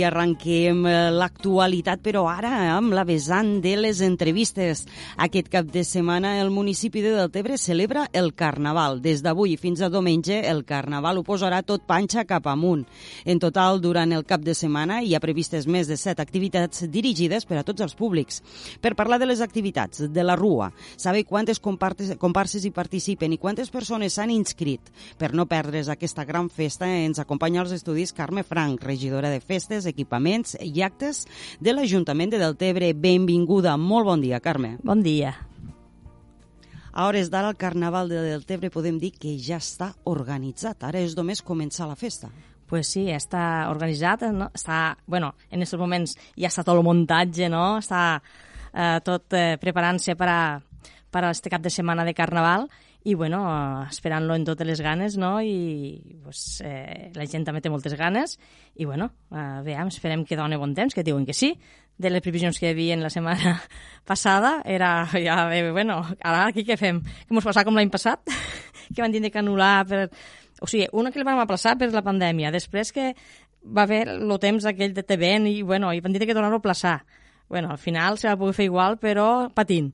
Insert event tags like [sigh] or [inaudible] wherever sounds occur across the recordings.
i arranquem eh, l'actualitat, però ara amb la vessant de les entrevistes. Aquest cap de setmana el municipi de Deltebre celebra el Carnaval. Des d'avui fins a diumenge el Carnaval ho posarà tot panxa cap amunt. En total, durant el cap de setmana hi ha previstes més de set activitats dirigides per a tots els públics. Per parlar de les activitats de la Rua, saber quantes comparses hi participen i quantes persones s'han inscrit per no perdre's aquesta gran festa, ens acompanya als estudis Carme Frank, regidora de Festes, Equipaments i Actes de l'Ajuntament de Deltebre. Benvinguda. Molt bon dia, Carme. Bon dia. A hores d'ara, el Carnaval de Deltebre podem dir que ja està organitzat. Ara és només començar la festa. Pues sí, està organitzat, no? està, bueno, en aquests moments ja està tot el muntatge, no? Està eh, tot eh, preparant-se per a, per a este cap de setmana de Carnaval i bueno, esperant-lo en totes les ganes, no? I pues, eh, la gent també té moltes ganes i bueno, eh, veiem, esperem que doni bon temps, que diuen que sí. De les previsions que hi havia la setmana [laughs] passada era ja, eh, bueno, ara aquí què fem? Que mos passar com l'any passat? [laughs] que van tindre que anul·lar per... O sigui, una que el vam aplaçar per la pandèmia, després que va haver el temps aquell de TVN i, bueno, i van dir que tornar-ho a aplaçar. Bueno, al final se va poder fer igual, però patint.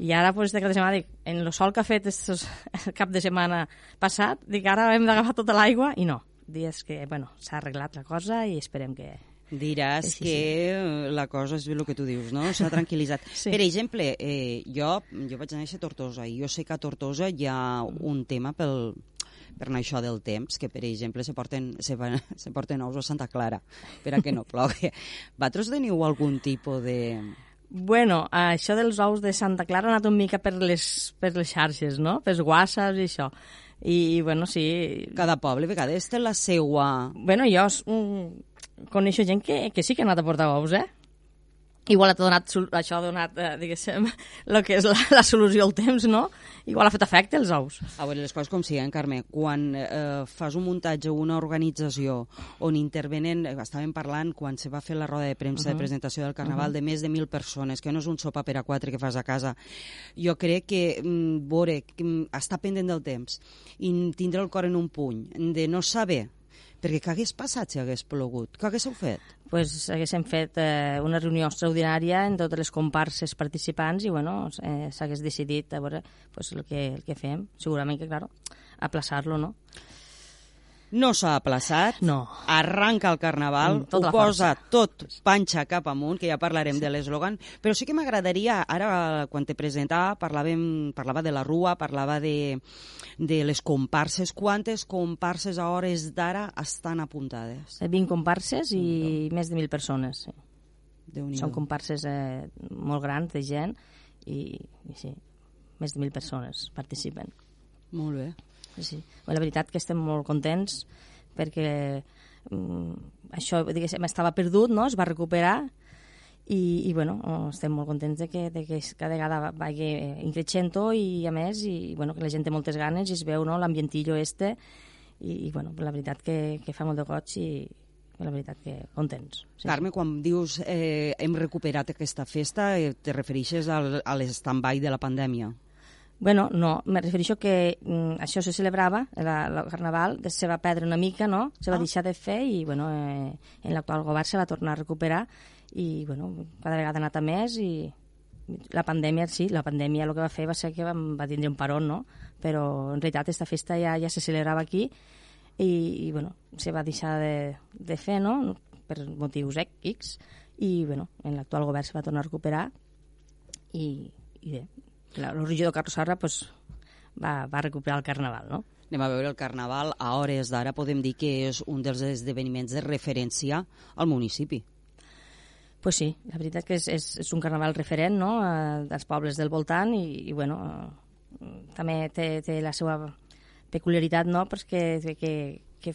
I ara, pues, cap de setmana, dic, en el sol que ha fet estos, [laughs] el cap de setmana passat, dic, ara hem d'agafar tota l'aigua, i no. Dies que, bueno, s'ha arreglat la cosa i esperem que, Diràs Sí, sí, que eh, la cosa és el que tu dius, no? S'ha tranquil·litzat. [laughs] Sí. Per exemple, eh, jo, jo vaig néixer a Tortosa i jo sé que a Tortosa hi ha un tema pel, per anar això del temps, que per exemple se porten, se, [laughs] se porten ous a Santa Clara per a que no plogui. Vosaltres teniu algun tipus de... Bueno, això dels ous de Santa Clara ha anat una mica per les, per les xarxes, no? Per whatsapps i això. I, i bueno, sí... Cada poble a vegades té la seua... Bueno, jo mm, coneixo gent que, que sí que ha anat a portar ous, eh? Igual ha donat, això ha donat, eh, diguéssim, [laughs] el que és la, la solució al temps, no? Igual ha fet efecte els ous. A veure, les coses com siguen, Carme. Quan eh, fas un muntatge o una organització on intervenen, eh, estàvem parlant quan se va fer la roda de premsa de presentació del Carnaval de més de mil persones, que no és un sopar per a quatre que fas a casa. Jo crec que mm, veure, mm, estar pendent del temps i tindre el cor en un puny, de no saber perquè què hagués passat si hagués plogut? Què haguéssiu fet? pues, haguéssim fet eh, una reunió extraordinària en totes les comparses participants i bueno, eh, s'hagués decidit a veure pues, el, que, el que fem. Segurament que, claro, aplaçar-lo, no? No s'ha aplaçat. No. Arranca el Carnaval, tota ho la posa força. tot panxa cap amunt, que ja parlarem sí. de l'eslògan, però sí que m'agradaria, ara quan te presentava, parlàvem, parlava de la rua, parlava de, de les comparses. Quantes comparses a hores d'ara estan apuntades? 20 comparses i més de 1.000 persones. Sí. Són comparses eh, molt grans de gent i, i sí, més de 1.000 persones participen. Molt bé. Sí, la veritat que estem molt contents perquè mm, això, diguéssim, estava perdut, no? es va recuperar i, i bueno, estem molt contents de que, de que cada vegada vagi increixent i a més, i bueno, que la gent té moltes ganes i es veu no, l'ambientillo este i, i bueno, la veritat que, que fa molt de goig i la veritat que contents. Sí, Carme, quan dius eh, hem recuperat aquesta festa, eh, te refereixes al, a l'stand-by de la pandèmia? Bueno, no, me refereixo que mm, això se celebrava, la, la Carnaval, de- se va perdre una mica, no? Se va Ah. deixar de fer i, bueno, eh, en l'actual govern se va tornar a recuperar i, bueno, cada vegada ha anat a més i la pandèmia, sí, la pandèmia el que va fer va ser que vam, va tindre un parón, no? Però, en realitat, aquesta festa ja, ja se celebrava aquí i, i bueno, se va deixar de, de fer, no?, per motius X, i, bueno, en l'actual govern se va tornar a recuperar i, i bé, la- el regidor Carlos Sarra pues, va, va recuperar el Carnaval, no? Anem a veure el Carnaval. A hores d'ara podem dir que és un dels esdeveniments de referència al municipi. Pues sí, la veritat que és, és, és un carnaval referent no? eh, dels pobles del voltant i, i bueno, eh, també té, té la seva peculiaritat, no? perquè que, que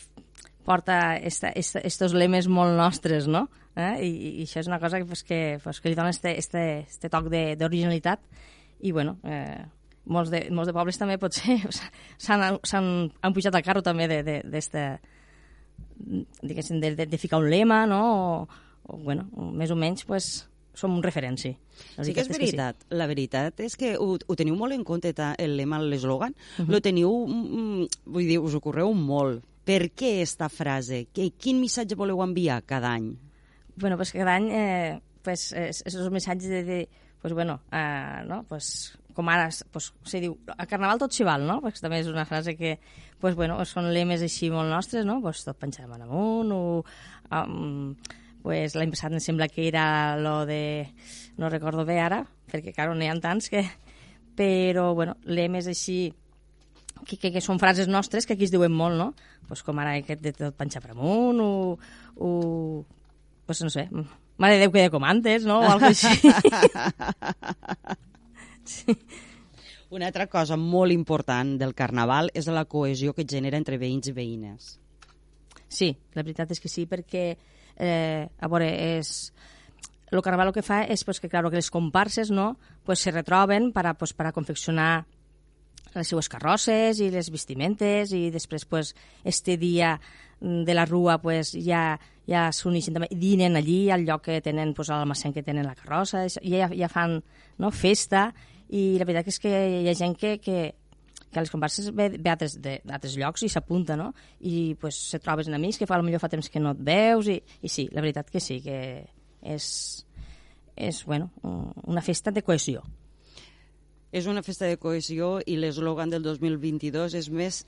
porta esta, esta, estos lemes molt nostres, no? Eh? I, I això és una cosa que, pues, que, pues, que li dona este, este, este toc de- d'originalitat i bueno, eh, molts, de, molts de pobles també potser [laughs] s'han s'han han pujat al carro també de, de, d'esta diguéssim, de, de, de ficar un lema, no? O, o, bueno, més o menys, pues, som un referent, sí. Sí que és sí. veritat. La veritat és que ho, ho teniu molt en compte, ta, el lema, l'eslògan. Lo teniu, mm, vull dir, us ho correu molt. Per què esta frase? Que, quin missatge voleu enviar cada any? bueno, pues cada any eh, pues, és, és els missatges de, de pues, bueno, eh, no? pues, com ara pues, se diu, a Carnaval tot s'hi val, no? Perquè també és una frase que pues, bueno, són lemes així molt nostres, no? Pues, tot penjar en amunt, o... Um, pues, l'any passat em sembla que era lo de... no recordo bé ara, perquè, claro, n'hi ha tants que... Però, bueno, lemes així que, que, que són frases nostres que aquí es diuen molt, no? Pues com ara aquest de tot penjar per amunt, o, o pues no sé, mare de Déu que de comandes, no? O algo així. [laughs] sí. Una altra cosa molt important del Carnaval és la cohesió que genera entre veïns i veïnes. Sí, la veritat és que sí, perquè, eh, a veure, és... El Carnaval el que fa és pues, que, claro, que les comparses no, pues, se retroben per a, pues, per a confeccionar les seues carrosses i les vestimentes i després pues, este dia de la rua pues, ja, ja s'uneixen també, dinen allí al lloc que tenen pues, l'almacén que tenen la carrossa i ja, ja fan no, festa i la veritat és que hi ha gent que, que, que les comparses ve, ve d'altres llocs i s'apunta, no? I pues, se trobes en amics que fa, millor fa temps que no et veus i, i sí, la veritat que sí, que és, és bueno, una festa de cohesió. És una festa de cohesió i l'eslògan del 2022 és més...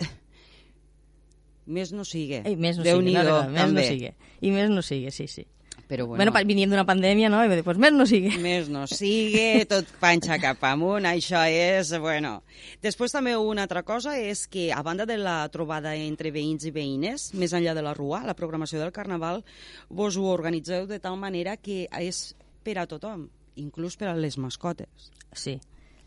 més no sigue. Ei, més no sigue, no, no, més no sigue. I més no sigue, sí, sí. Però bueno, bueno veníem d'una pandèmia, no? I dir, pues més no sigue. Més no sigue, tot panxa cap amunt, això és, bueno... Després també una altra cosa és que, a banda de la trobada entre veïns i veïnes, més enllà de la rua, la programació del Carnaval, vos ho organitzeu de tal manera que és per a tothom, inclús per a les mascotes. Sí,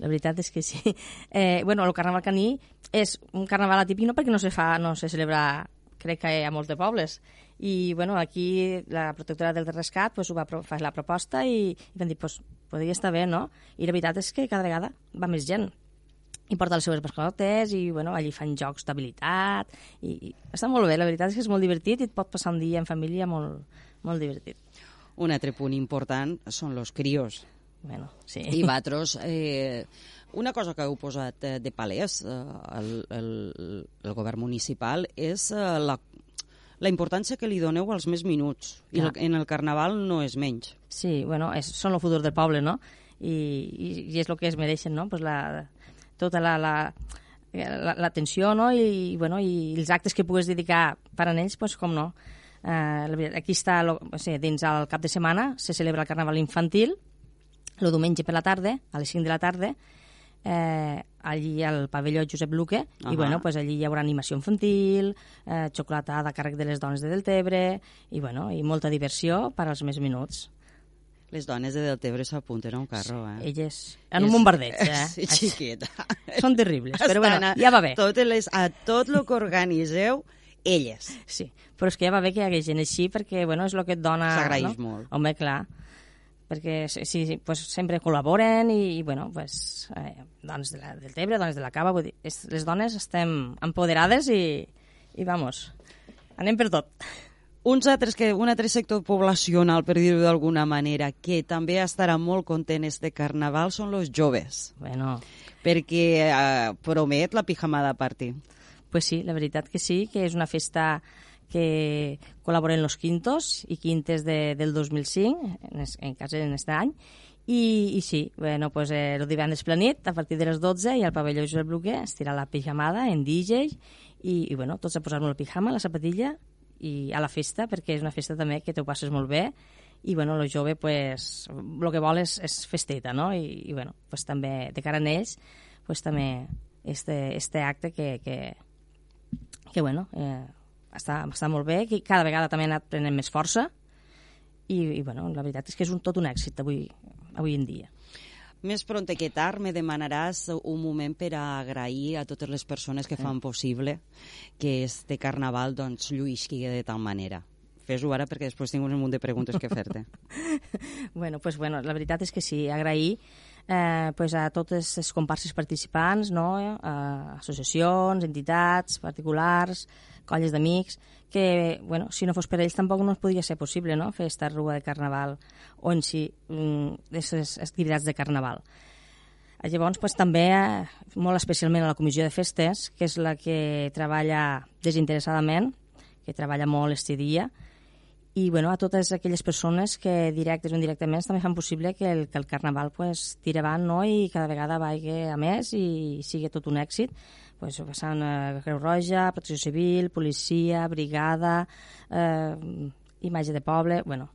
la veritat és que sí. [laughs] Eh, bueno, el Carnaval caní és un carnaval atípic no perquè no se fa, no se celebra crec que a molts de pobles. I bueno, aquí la protectora del rescat pues, ho va fa la proposta i, i van dir, pues, podria estar bé, no? I la veritat és que cada vegada va més gent i porta les seves mascotes i bueno, allí fan jocs d'habilitat i, i està molt bé, la veritat és que és molt divertit i et pot passar un dia en família molt, molt divertit. Un altre punt important són els crios. Bueno, sí. I vosaltres, eh, una cosa que heu posat eh, de palès eh, el, el, el govern municipal és eh, la la importància que li doneu als més minuts. I el, en el Carnaval no és menys. Sí, bueno, és, són el futur del poble, no? I, i, i és el que es mereixen, no? Pues la, tota la, la, l'atenció no? I, bueno, i els actes que pugues dedicar per a ells, pues, com no. Uh, aquí està, lo, o sigui, dins el cap de setmana se celebra el Carnaval infantil, el diumenge per la tarda, a les 5 de la tarda, eh, allí al pavelló Josep Luque, uh -huh. i bueno, pues allí hi haurà animació infantil, eh, xocolatada a càrrec de les dones de Deltebre, i, bueno, i molta diversió per als més minuts. Les dones de Deltebre s'apunten a un carro, eh? Elles, en un bombardeig, [laughs] eh? Sí, xiqueta. Són terribles, però bueno, ja va bé. Totes les, a tot el que organitzeu, elles. Sí, però és que ja va bé que hi hagi gent així, perquè, bueno, és el que et dona... S'agraeix no? molt. Home, clar perquè sí, pues, sempre col·laboren i, i bueno, pues, eh, dones de la, del Tebre, dones de la Cava, vull dir, és, les dones estem empoderades i, i vamos, anem per tot. Uns altres que, un altre sector poblacional, per dir-ho d'alguna manera, que també estarà molt content este carnaval són els joves. Bueno. Perquè eh, promet la pijamada party. Pues sí, la veritat que sí, que és una festa que col·laboren los quintos i quintes de, del 2005, en, es, en cas en aquest any, i, i sí, bueno, pues, eh, el divendres planit, a partir de les 12, i al pavelló Josep Bruguer es tira la pijamada en DJ, i, i bueno, tots a posar-nos la pijama, la sapatilla, i a la festa, perquè és una festa també que t'ho passes molt bé, i bueno, el jove pues, el que vol és, és festeta, no? I, i bueno, pues, també de cara a ells, pues, també este, este acte que, que, que bueno, eh, està, està molt bé, que cada vegada també ha anat prenent més força i, i bueno, la veritat és que és un, tot un èxit avui, avui en dia. Més pront que tard me demanaràs un moment per a agrair a totes les persones que fan possible que este carnaval doncs, lluïsqui de tal manera. Fes-ho ara perquè després tinc un munt de preguntes que fer-te. [laughs] bueno, pues, bueno, la veritat és que sí, agrair eh, pues a totes les comparses participants, no? eh, associacions, entitats, particulars, colles d'amics, que, bueno, si no fos per ells tampoc no es podria ser possible, no?, fer esta rua de carnaval o en si aquestes mm, activitats de carnaval. Llavors, pues, també, eh, molt especialment a la Comissió de Festes, que és la que treballa desinteressadament, que treballa molt este dia, i bueno, a totes aquelles persones que directes o indirectament també fan possible que el, que el Carnaval pues, tiri avant no? i cada vegada vagi a més i sigui tot un èxit. Pues, passant a Creu Roja, Protecció Civil, Policia, Brigada, eh, Imatge de Poble... Bueno,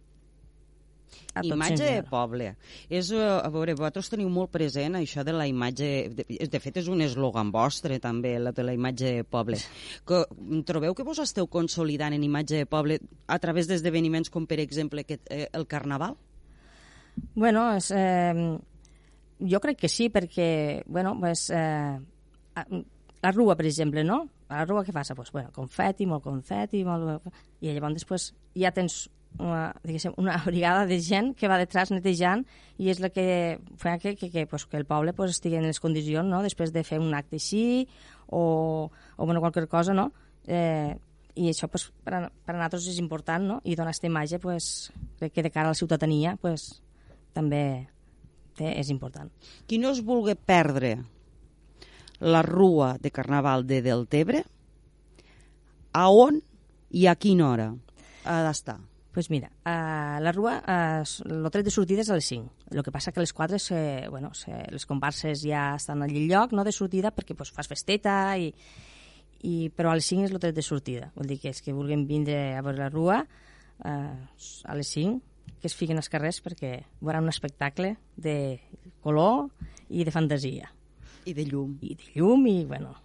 a Imatge de poble. És, eh, a veure, vosaltres teniu molt present això de la imatge... De, de fet, és un eslògan vostre, també, la de la imatge de poble. Que, trobeu que vos esteu consolidant en imatge de poble a través d'esdeveniments com, per exemple, aquest, eh, el Carnaval? Bueno, és, eh, jo crec que sí, perquè, bueno, pues, eh, a- la rua, per exemple, no? A la rua què passa? Pues, bueno, confeti, molt confeti, molt... i llavors després ja tens una, una [laughs] brigada de gent que va detrás netejant i és la que fa que, que, que, pues, que el poble pues, estigui en les condicions, no?, després de fer un acte així o, o bueno, qualsevol cosa, no? Eh, i això pues, per, a, per a nosaltres és important, no? I donar aquesta imatge, pues, crec que de cara a la ciutadania, pues, també té, és important. Qui no es vulgui perdre la rua de Carnaval de Deltebre, a on i a quina hora ha d'estar? Pues mira, a la rua, eh, el tret de sortida és a les 5. El que passa que a les 4 se, bueno, se, les comparses ja estan al lloc no, de sortida perquè pues, fas festeta, i, i, però a les 5 és el tret de sortida. Vol dir que els que vulguin vindre a veure la rua eh, a les 5 que es fiquen als carrers perquè veuran un espectacle de color i de fantasia. I de llum. I de llum i, bueno,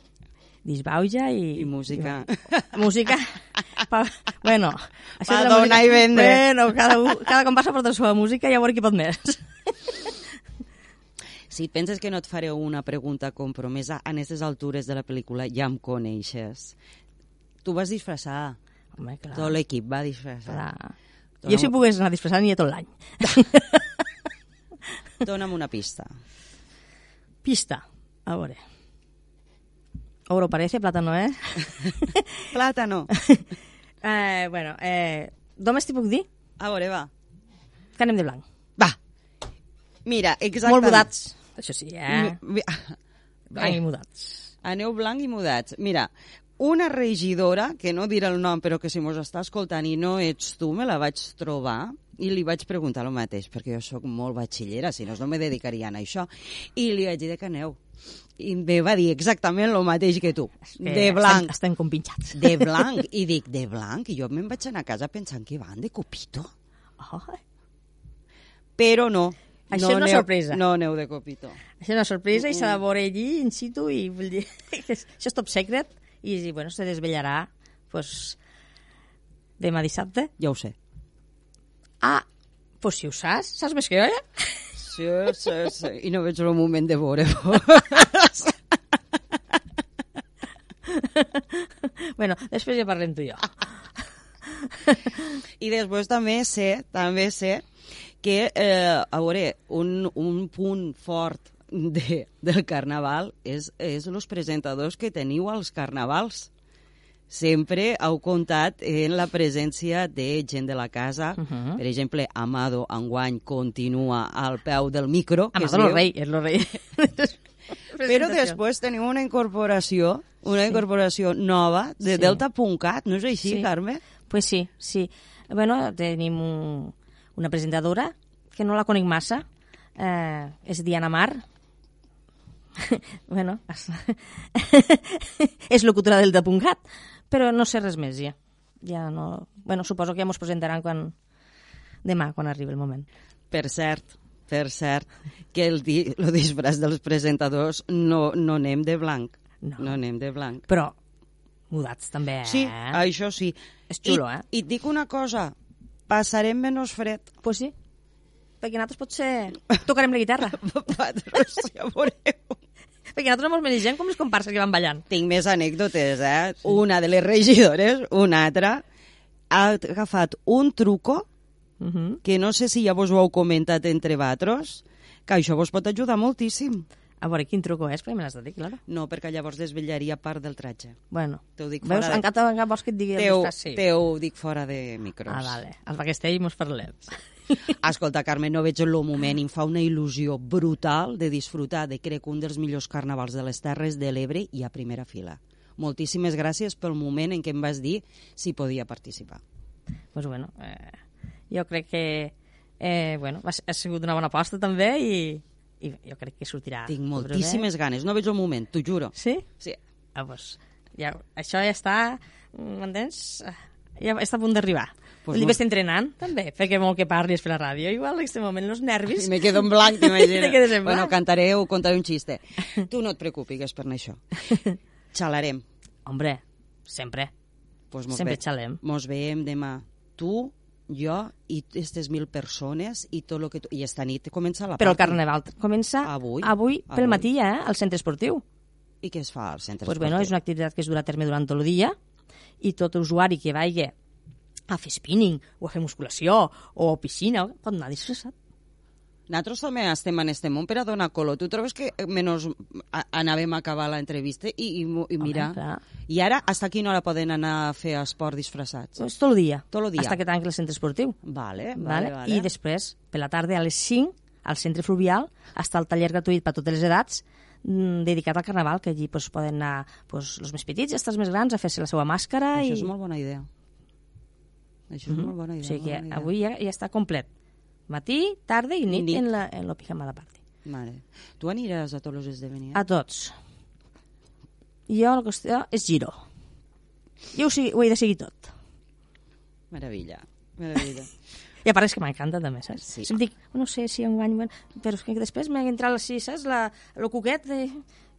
disbauja i... I música. I, música. [laughs] Pa, [laughs] bueno, això Pa de la música- i vendre. Bueno, cada, cada compassa porta la seva música i a veure qui pot més. [laughs] Si penses que no et faré una pregunta compromesa, en aquestes altures de la pel·lícula ja em coneixes. Tu vas disfressar, Home, clar. tot l'equip va disfressar. clar. Jo si pogués anar disfressant ni tot l'any. [laughs] Dóna'm una pista. Pista. A veure. Oro parece, plátano, eh? Plàtano. Eh bueno, eh, només t'hi puc dir A veure, va. que anem de blanc. Va. Mira, exactament. Molt mudats. Això sí, eh? Mi- mi- Blanc i mudats. Aneu blanc i mudats. Mira, una regidora, que no diré el nom, però que si mos està escoltant i no ets tu, me la vaig trobar i li vaig preguntar el mateix, perquè jo sóc molt batxillera, si no no me dedicarien a això. I li vaig dir de que aneu. I me va dir exactament el mateix que tu. Que De blanc. Estem, estem compinxats. De [laughs] blanc. I dic, de blanc? I jo me'n vaig anar a casa pensant que van de copito. Ai, Però no. Això no és una aneu- sorpresa. No aneu de copito. Això és una sorpresa i s'ha de veure allí in situ i vull dir, [laughs] això és top secret i bueno, se desvetllarà pues, demà dissabte. Ja ho sé. Ah, pues si ho saps, saps més que jo, eh? Sí, sí, sí. [laughs] I no veig el moment de veure [laughs] bueno, després ja parlem tu i jo. I després també sé, també sé que, eh, a veure, un, un punt fort de, del carnaval és, és els presentadors que teniu als carnavals. Sempre heu comptat en la presència de gent de la casa. Uh -huh. Per exemple, Amado enguany continua al peu del micro. que Amado lo rei, és lo rei. [laughs] Però després tenim una incorporació, una Sí. incorporació nova de Sí. Delta.cat, no és així, Sí. Carme? Pues sí, sí. Bueno, tenim un, una presentadora que no la conec massa, eh, és Diana Mar. [laughs] bueno, [laughs] és, locutora del de però no sé res més ja. Ja no... Bueno, suposo que ja mos presentaran quan... demà, quan arribi el moment. Per cert, per cert, que el, di, el disfraç dels presentadors no, no anem de blanc. No. no anem de blanc. Però mudats també, eh? Sí, això sí. És xulo, I, eh? I et dic una cosa, passarem menys fred. Pues sí, perquè nosaltres potser tocarem la guitarra. [laughs] Ja veureu. Perquè nosaltres ens mereixem com les comparses que van ballant. Tinc més anècdotes, eh? Una de les regidores, una altra, ha agafat un truco Uh -huh. que no sé si ja vos ho heu comentat entre vosaltres, que això vos pot ajudar moltíssim. A veure, quin truco és, perquè me l'has de dir, claro. No, perquè llavors desvetllaria part del tratge. Bueno, T'ho dic veus, fora de- encara, encara vols que et digui Teu? Sí. teu dic fora de micros. Ah, vale. El Baquestell mos parlem. Escolta, Carme, no veig el moment i em fa una il·lusió brutal de disfrutar de crec un dels millors carnavals de les Terres de l'Ebre i a primera fila. Moltíssimes gràcies pel moment en què em vas dir si podia participar. pues, bueno, eh, jo crec que eh, bueno, ha sigut una bona aposta també i, i jo crec que sortirà. Tinc moltíssimes ganes, no veig el moment, t'ho juro. Sí? Sí. Ah, pues, ja, això ja està, m'entens? Ja està a punt d'arribar. Pues no- no... entrenant, també, perquè molt que parlis per la ràdio. Igual en aquest moment els nervis... I me quedo en blanc, [laughs] t'imagines? Te quedes en Bueno, blanc. cantaré o contaré un xiste. [laughs] Tu no et preocupis per això. [laughs] Xalarem. Hombre, sempre. Pues mos Sempre ve- xalem. Mos veiem demà. Tu, jo i aquestes mil persones i tot lo que... Tu... I esta nit comença la Però el carnaval comença Avui? avui pel Avui. matí, eh, al centre esportiu. I què es fa al centre pues bueno, esportiu? és una activitat que es durà a terme durant tot el dia i tot usuari que vagi a fer spinning o a fer musculació o a piscina pot anar disfressat. Nosaltres també estem en este món per a donar color. Tu trobes que menys a- anàvem a acabar l'entrevista i, i, i mira... clar. I ara, hasta quina hora poden anar a fer esport disfressats? Pues tot el dia. Tot el dia. Hasta que tanqui el centre esportiu. Vale, vale, Vale? vale. I després, per la tarda, a les 5, al centre fluvial, està el taller gratuït per a totes les edats, mm, dedicat al carnaval, que allí pues, poden anar pues, els més petits i els més grans a fer-se la seva màscara. Això i... és molt bona idea. Això és molt bona idea. o sigui que avui ja, ja està complet. Matí, tarda i nit, nit. en la, en la pijamada party. Vale. Tu aniràs a tots els esdeveniments? A tots. Jo la qüestió és giro. Jo ho, sigui, ho he de seguir tot. Meravella, meravella. [laughs] I a part és que m'encanta també, saps? Sí. Sempre dic, no sé si enguany... Bueno, però és que després m'ha entrat així, saps? La, el cuquet de...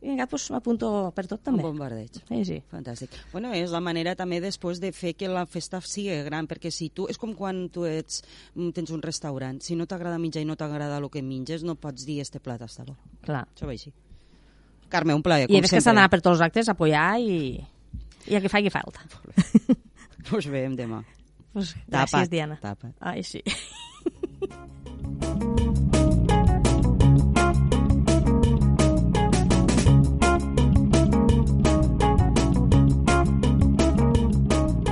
Vinga, doncs m'apunto per tot Un també. bombardeig. Sí, sí. Fantàstic. Bueno, és la manera també després de fer que la festa sigui gran, perquè si tu... És com quan tu ets, mm, tens un restaurant. Si no t'agrada menjar i no t'agrada el que menges, no pots dir este plat està bo. Clar. Això va així. Carme, un plaer, I com a més que s'ha sempre. d'anar per tots els actes, a apoyar i... I a que faci falta. [laughs] Us veiem demà. Pues, gràcies, Diana. tapa't. Ai, sí. [laughs]